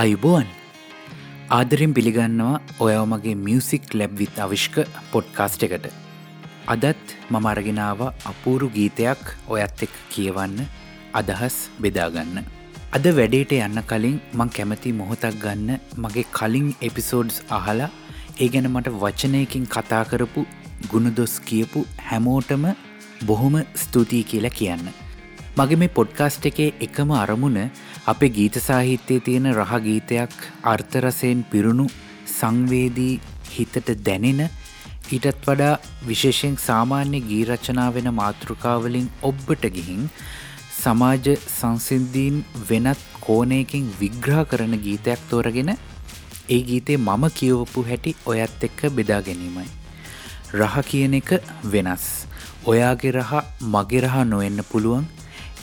අයිබෝන්. ආදරෙන් පිළිගන්නවා ඔයව මගේ මියසික් ලැබ්විත් අවිශ්ක පොඩ්කාස්ට එකට. අදත් මම අරගෙනාව අපූරු ගීතයක් ඔයත් එක් කියවන්න අදහස් බෙදාගන්න. අද වැඩේට යන්න කලින් මං කැමති මොහොතක් ගන්න මගේ කලින් එපිසෝඩ්ස් අහලා ඒ ගැන මට වචනයකින් කතා කරපු ගුණදොස් කියපු හැමෝටම බොහොම ස්තුතියි කියලා කියන්න. මගේ මේ පොඩ්කාස්ට් එකේ එකම අරමුණ අපේ ගීත සාහිත්‍යයේ තියෙන රහ ගීතයක් අර්ථරසයෙන් පිරුණු සංවේදී හිතට දැනෙන ඊටත් වඩා විශේෂයෙන් සාමාන්‍ය ගීරචනා වෙන මාතෘකාවලින් ඔබ්බට ගිහින් සමාජ සංසිද්ධීන් වෙනත් කෝනයකින් විග්‍රහ කරන ගීතයක් තෝරගෙන ඒ ගීතේ මම කියවපු හැටි ඔයත් එක්ක බෙදා ගැනීමයි. රහ කියන එක වෙනස්. ඔයාගේ රහ මගේ රහ නොවෙන්න පුළුවන්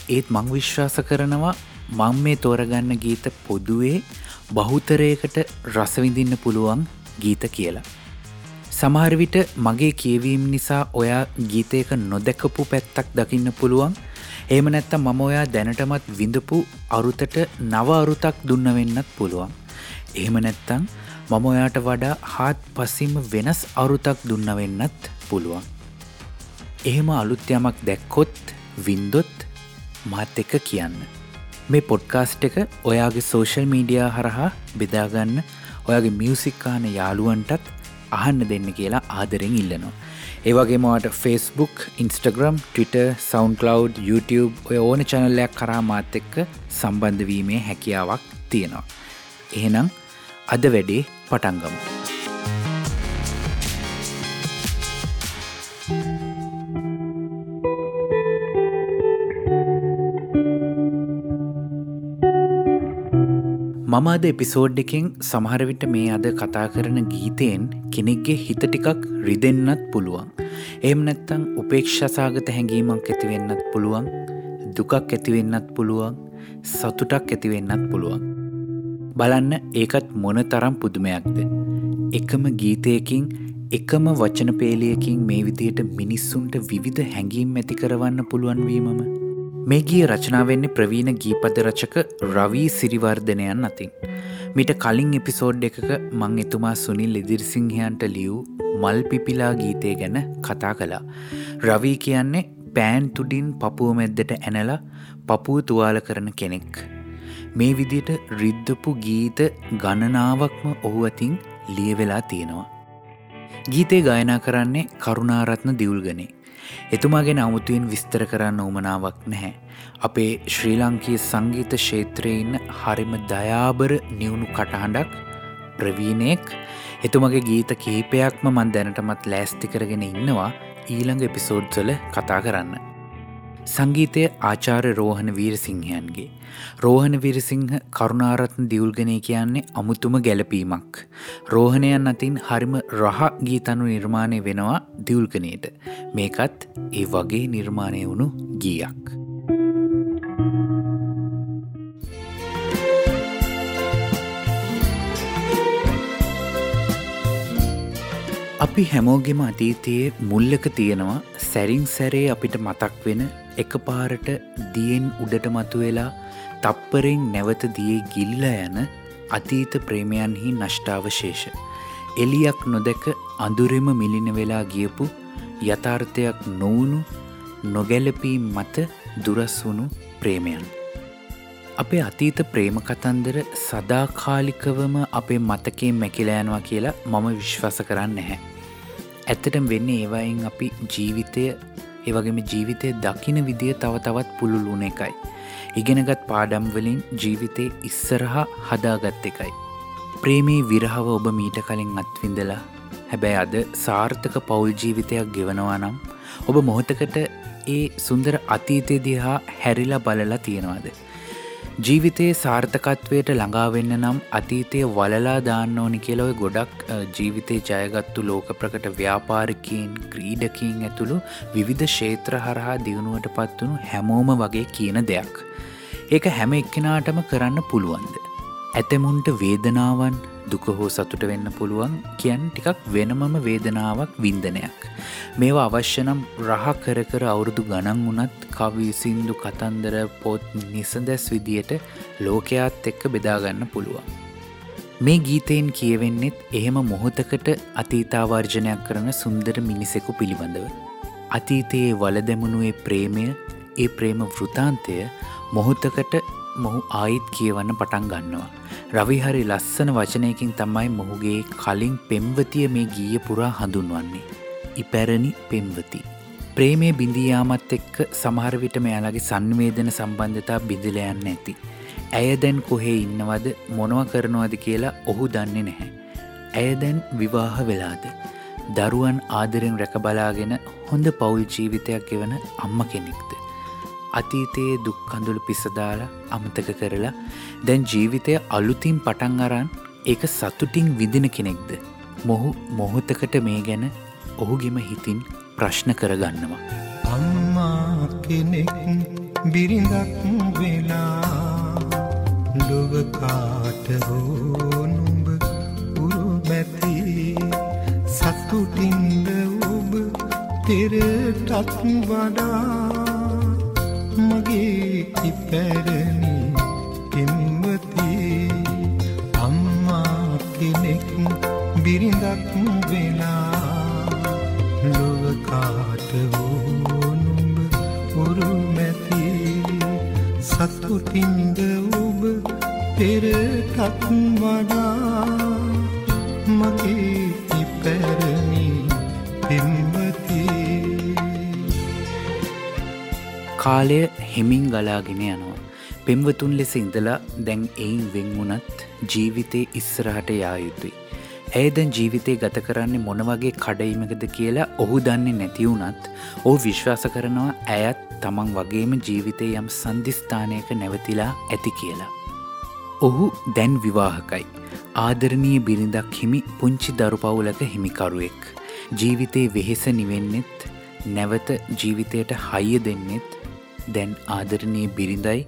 ඒත් මං විශ්වාස කරනවා මං මේ තෝරගන්න ගීත පොදුවේ බහුතරයකට රසවිඳින්න පුළුවන් ගීත කියලා. සමහරවිට මගේ කියවීම් නිසා ඔයා ගීතයක නොදැකපු පැත්තක් දකින්න පුළුවන් ඒම නැත්ත මම ඔයා දැනටමත් විඳපු අරුතට නව අරුතක් දුන්න වෙන්නත් පුළුවන්. එහෙම නැත්තං මම ඔයාට වඩා හාත් පසිම වෙනස් අරුතක් දුන්න වෙන්නත් පුළුවන්. එහෙම අලුත් යමක් දැක්කොත් වින්දොත් මාත් එක කියන්න. මේ පොඩ්කාස්ට් එක ඔයාගේ සෝෂල් මීඩියා හරහා බෙදාගන්න ඔයාගේ මියසික්කාන යාළුවන්ටත් අහන්න දෙන්න කියලා ආදරෙන් ඉල්ලනවා. ඒවගේ මට ෆස්බුක් ඉන්ස්ටග්‍රම් ටවිට සවන්කලව් YouTube ඔය ඕන චැනල්ලයක් කරා මාත් එක්ක සම්බන්ධවීමේ හැකියාවක් තියෙනවා. එහෙනම් අද වැඩේ පටන්ගමු. මම අද එපිසෝඩ් එකෙන් සමහරවිට මේ අද කතා කරන ගීතයෙන් කෙනෙක්ගේ හිත ටිකක් රිදෙන්න්නත් පුළුවන්. එම් නැත්තං උපේක්ෂසාගත හැඟීමක් ඇතිවෙන්නත් පුළුවන් දුකක් ඇතිවෙන්නත් පුළුවන් සතුටක් ඇතිවෙන්නත් පුළුවන්. බලන්න ඒකත් මොන තරම් පුදුමයක්ද. එකම ගීතයකින් එකම වචන පේලියකින් මේ විදියට මිනිස්සුන්ට විවිධ හැඟීම් ඇති කරවන්න පුළුවන්වීමම මේ ගිය රචනාවෙන්නේ ප්‍රවීණ ගීපද රචක රවී සිරිවර්ධනයන් අතින්. මිට කලින් එපිසෝඩ් එකක මං එතුමා සුනිල් ඉදිරිසිංහයන්ට ලියව් මල් පිපිලා ගීතය ගැන කතා කළා. රවී කියන්නේ පෑන් තුඩින් පපුුව මැද්දට ඇනලා පපුුව තුවාල කරන කෙනෙක්. මේ විදිට රිද්ධපු ගීත ගණනාවක්ම ඔහු අතින් ලියවෙලා තියෙනවා. ගීතේ ගායනා කරන්නේ කරුණාරත්න දියුල්ගනේ. එතුමාගෙන අමුතුවෙන් විස්තර කරන්න උමනාවක් නැහැ. අපේ ශ්‍රී ලංකයේ සංගීත ක්ෂේත්‍රයේ ඉන්න හරිම දයාබර නිවුණු කටහඬක් ප්‍රවීණයෙක් එතුමගේ ගීත කහිපයක්ම මන් දැනටමත් ලෑස්ති කරගෙන ඉන්නවා ඊළඟ එපිසෝඩ්සල කතා කරන්න. සංගීතය ආචාර රෝහණ වීරසිංහයන්ගේ. රෝහණ විරසිංහ කරුණාරත්න දියුල්ගනය කියන්නේ අමුතුම ගැලපීමක්. රෝහණයන් අතින් හරිම රහ ගීතනු නිර්මාණය වෙනවා දියුල්ගනයට. මේකත් ඒ වගේ නිර්මාණය වුණු ගීයක්. අපි හැමෝගෙම අතීතයේ මුල්ලක තියෙනවා සැරින් සැරේ අපිට මතක් වෙන එක පාරට දියෙන් උඩට මතු වෙලා තප්පරෙන් නැවත දියේ ගිල්ල යන අතීත ප්‍රේමයන්හි නෂ්ටාවශේෂ. එලියක් නොදැක අඳුරෙම මිලින වෙලා ගියපු යථාර්ථයක් නොවුණු නොගැලපී මත දුරස් වුණු ප්‍රේමයන්. අපේ අතීත ප්‍රේම කතන්දර සදාකාලිකවම අපේ මතකේ මැකිලෑනවා කියලා මම විශ්වාස කරන්න නැහැ. ඇත්තටම වෙන්නේ ඒවයින් අපි ජීවිතය ඒවගේම ජීවිතය දකින විදිය තව තවත් පුළුලුන එකයි. ඉගෙනගත් පාඩම්වලින් ජීවිතේ ඉස්සරහා හදාගත් එකයි. ප්‍රේමී විරහව ඔබ මීට කලින් අත්විඳලා හැබැයි අද සාර්ථක පවුල් ජීවිතයක් ගෙවනවා නම් ඔබ මොහොතකට ඒ සුන්දර අතීතය දිහා හැරිලා බලලා තියෙනවාද. ජීවිතයේ සාර්ථකත්වයට ළඟාවෙන්න නම් අතීතය වලලා දාන්න ඕනි කියලොව ගොඩක් ජීවිතය ජයගත්තු ලෝක ප්‍රකට ව්‍යාපාරිකීන් ක්‍රීඩකීන් ඇතුළු විවිධ ක්ෂේත්‍ර හරහා දියුණුවට පත්වනු හැමෝම වගේ කියන දෙයක්. ඒක හැම එක්කෙනාටම කරන්න පුළුවන්ද. ඇතමුන්ට වේදනාවන් දුක හෝ සතුට වෙන්න පුළුවන් කියන් ටිකක් වෙනමම වේදනාවක් වින්දනයක්. මේවා අවශ්‍යනම් රහ කර කර අවුරුදු ගණන් වනත් කවී සින්දු කතන්දර පොත් නිසදැස් විදියට ලෝකයාත් එක්ක බෙදාගන්න පුළුවන්. මේ ගීතයෙන් කියවෙන්නෙත් එහෙම මොහොතකට අතීතාවර්ජනයක් කරන සුන්දර මිනිසෙකු පිළිබඳව. අතීතයේ වලදැමුණුවේ ප්‍රේමය ඒ ප්‍රේම වෘතාන්තය මොහොතකට මොහු ආයිත් කියවන්න පටන් ගන්නවා. රවිහරි ලස්සන වචනයකින් තමයි මොහුගේ කලින් පෙම්වතිය මේ ගීය පුරා හඳුන්වන්නේ. ඉපැරණි පෙම්වති. ප්‍රේමය බිඳියාමත් එක්ක සමහරවිට මෙයාලගේ සංවේදන සම්බන්ධතා බිඳිලයන්න ඇති. ඇය දැන් කොහේ ඉන්නවද මොනව කරනවද කියලා ඔහු දන්නේ නැහැ. ඇය දැන් විවාහ වෙලාද. දරුවන් ආදරෙන් රැකබලාගෙන හොඳ පවුල් ජීවිතයක් ගෙවන අම්ම කෙනෙක්ද. අතීතයේ දුක් කඳුළු පිසදාලා අමතක කරලා දැන් ජීවිතය අලුතින් පටන් අරන් ඒක සතුටින් විදින කෙනෙක්ද. මොහු මොහොතකට මේ ගැන ඔහුගෙම හිතින් ප්‍රශ්න කරගන්නවා. අම්මා කෙනෙක් බිරිඳක් වෙලා ලොවකාට හෝනුඹ උරුමැති සතුටින්ද ඔබ පෙරටත් වඩා මගේ ඉපැරණි පෙම්වති අම්මා කෙනෙක් බිරිඳක් වෙලා ලොවකාට වෝනුඹ උරුමැති සතුටින්ද ඔබ පෙරටත් වඩා මගේ කාලය හෙමින් ගලාගෙන යනවා. පෙම්වතුන් ලෙස ඉඳලා දැන් එයින් වෙන්වුනත් ජීවිතේ ඉස්සරහට යා යුතුයි. ඇය දැන් ජීවිතය ගත කරන්නේ මොනවගේ කඩයිමකද කියලා ඔහු දන්නේ නැතිවුනත් ඕ විශ්වාස කරනවා ඇයත් තමන් වගේම ජීවිතය යම් සන්ධිස්ථානයක නැවතිලා ඇති කියලා. ඔහු දැන් විවාහකයි. ආදරණීය බිරිඳක් හිමි පුංචි දරුපවුලක හිමිකරුවෙක්. ජීවිතේ වෙහෙස නිවෙන්නෙත් නැවත ජීවිතයට හයිය දෙන්නෙත් දැන් ආදරණී බිරිඳයි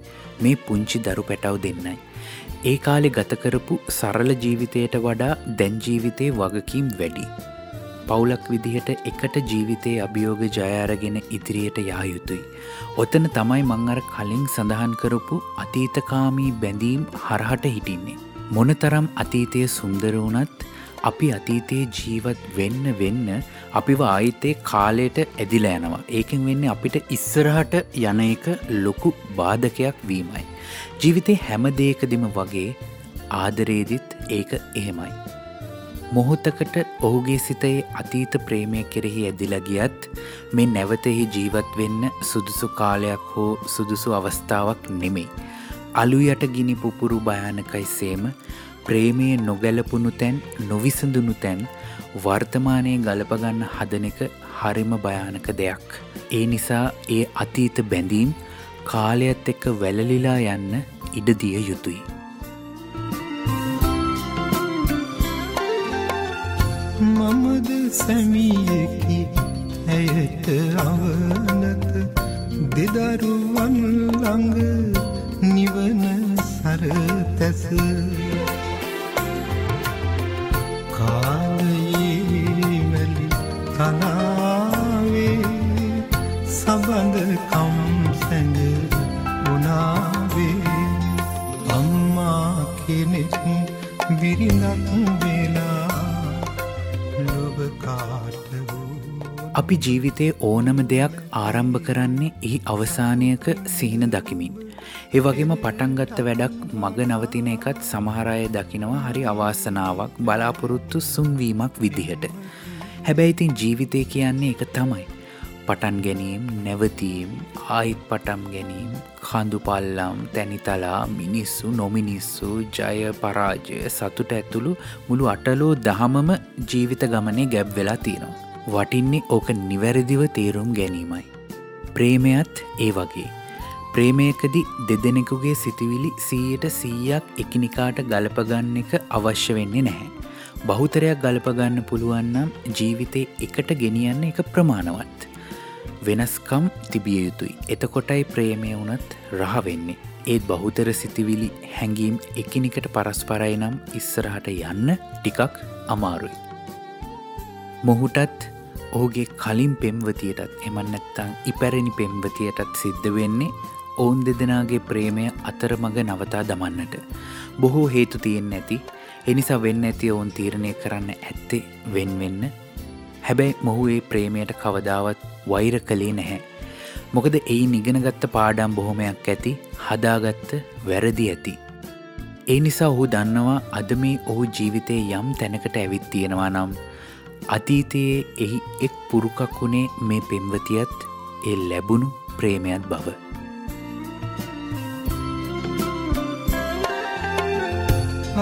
මේ පුංචි දරු පැටව් දෙන්නයි. ඒ කාලෙ ගතකරපු සරල ජීවිතයට වඩා දැන් ජීවිතයේ වගකීම් වැඩි. පවුලක් විදිහට එකට ජීවිතයේ අභියෝග ජයාරගෙන ඉදිරියට යා යුතුයි. ඔතන තමයි මං අර කලින් සඳහන් කරපු අතීතකාමී බැඳීම් හරහට හිටින්නේ. මොනතරම් අතීතය සුන්දර වුණත් අපි අතීතයේ ජීවත් වෙන්න වෙන්න අපිව ආයිතේ කාලයට ඇදිලා යනවා. ඒකෙන් වෙන්නේ අපිට ඉස්සරහට යන එක ලොකු බාධකයක් වීමයි. ජීවිතේ හැම දෙයකදිම වගේ ආදරේදිත් ඒක එහෙමයි. මොහොතකට ඔහුගේ සිතේ අතීත ප්‍රේමය කෙරෙහි ඇදිලා ගියත් මේ නැවතෙහි ජීවත් වෙන්න සුදුසු කාලයක් හෝ සුදුසු අවස්ථාවක් නෙමෙයි. අලු යට ගිනි පුපුරු භයානකයි සේම ප්‍රේමයේ නොගැලපුුණු තැන් නොවිසඳුණු තැන් වර්තමානයේ ගලපගන්න හදන එක හරිම භයානක දෙයක්. ඒ නිසා ඒ අතීත බැඳීම් කාලයත් එක්ක වැලලිලා යන්න ඉඩදිය යුතුයි. මමද සැමියකි ඇයට අවනත දෙදරුවන් ළඟ නිවන සර සබඳකම් සැඟ උනාවේ අම්මා කෙනෙක් විරිඳක් වෙලා ලොබකාට අපි ජීවිතයේ ඕනම දෙයක් ආරම්භ කරන්නේ එහි අවසානයක සිහින දකිමින්. ඒ වගේම පටන්ගත්ත වැඩක් මග නවතින එකත් සමහරය දකිනවා හරි අවාසනාවක් බලාපොරොත්තු සුන්වීමක් විදිහට. හැබැයිතින් ජීවිතය කියන්නේ එක තමයි. පටන් ගැනීම් නැවතීම් ආයිත් පටම් ගැනීම් කඳුපල්ලම් තැනිතලා මිනිස්සු නොමිනිස්සු ජය පරාජය සතුට ඇතුළු මුළු අටලෝ දහමම ජීවිත ගමනේ ගැබ් වෙලා තියෙනවා. වටින්නේ ඕක නිවැරදිව තේරුම් ගැනීමයි. ප්‍රේමයත් ඒ වගේ. ප්‍රේමයකදි දෙදෙනෙකුගේ සිතිවිලි සීයට සීයක් එකිනිකාට ගලපගන්න එක අවශ්‍ය වෙන්නේ නැහැ. බහුතරයක් ගලපගන්න පුළුවන්නම් ජීවිතේ එකට ගෙනියන්න එක ප්‍රමාණවත්. වෙනස්කම් තිබිය යුතුයි. එතකොටයි ප්‍රේමය වුනත් රහවෙන්නේ. ඒත් බහුතර සිතිවිලි හැඟීම් එකිනිකට පරස්පරයි නම් ඉස්සරහට යන්න ටිකක් අමාරුයි. මොහුටත් ඔහුගේ කලින් පෙම්වතියටත් එමන්නත්තං ඉපැරණි පෙම්වතියටත් සිද්ධ වෙන්නේ ඔවුන් දෙදෙනගේ ප්‍රේමය අතරමඟ නවතා දමන්නට. බොහෝ හේතු තියෙන් නැති එනිසා වෙන්න ඇති ඔවුන් තීරණය කරන්න ඇත්තේ වෙන්වෙන්න හැබැයි මොහු ඒ ප්‍රේමයට කවදාවත් වෛර කළේ නැහැ. මොකද එයි නිගෙනගත්ත පාඩම් බොහොමයක් ඇති හදාගත්ත වැරදි ඇති. ඒ නිසා ඔහු දන්නවා අද මේ ඔහු ජීවිතයේ යම් තැනකට ඇවිත් තියෙනවා නම් අතීතයේ එහි එක් පුරුකක් වුණේ මේ පෙම්වතියත් ඒ ලැබුණු ප්‍රේමයත් බව.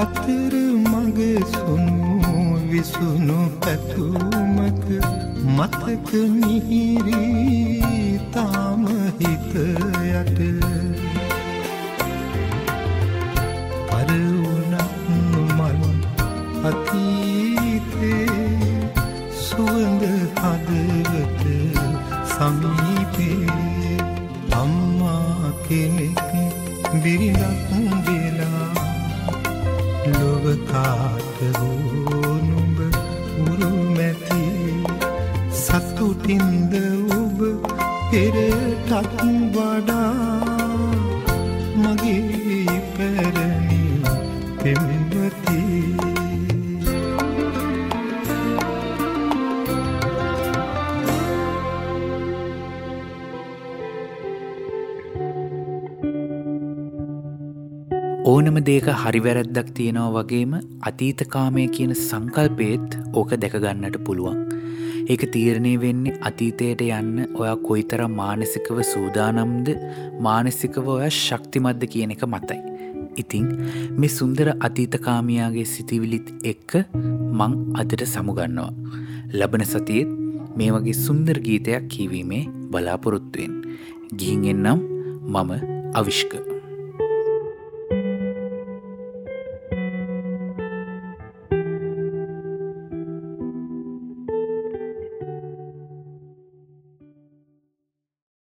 අතර මග සුනු විසුණු පැතුමක මතක මිහිරී තාම හිත යට. පරවුනක් මල් අතීතේ සුවඳ හදවත සමීපේ අම්මා කෙනෙක් බිරිඳක් වෙලා ලොවකාට හෝ නුඹ සතුටින්ද ඔබ පෙරටත් වඩා මගේ පැරණි පෙම්වතිී ඕනම දේක හරිවැරැද්දක් තියෙනවා වගේම අතීතකාමය කියන සංකල්පේත් ඕක දැකගන්නට පුළුවන්. ඒක තීරණය වෙන්නේ අතීතයට යන්න ඔයා කොයිතර මානසිකව සූදානම්ද මානසිකව ඔය ශක්තිමද්ද කියන එක මතයි. ඉතිං මේ සුන්දර අතීතකාමයාගේ සිතිවිලිත් එක්ක මං අදට සමුගන්නවා. ලබන සතියත් මේ වගේ සුන්දර ගීතයක් කීවීමේ බලාපොරොත්තුවෙන්. ගිහිගෙන් නම් මම අවිශ්ක.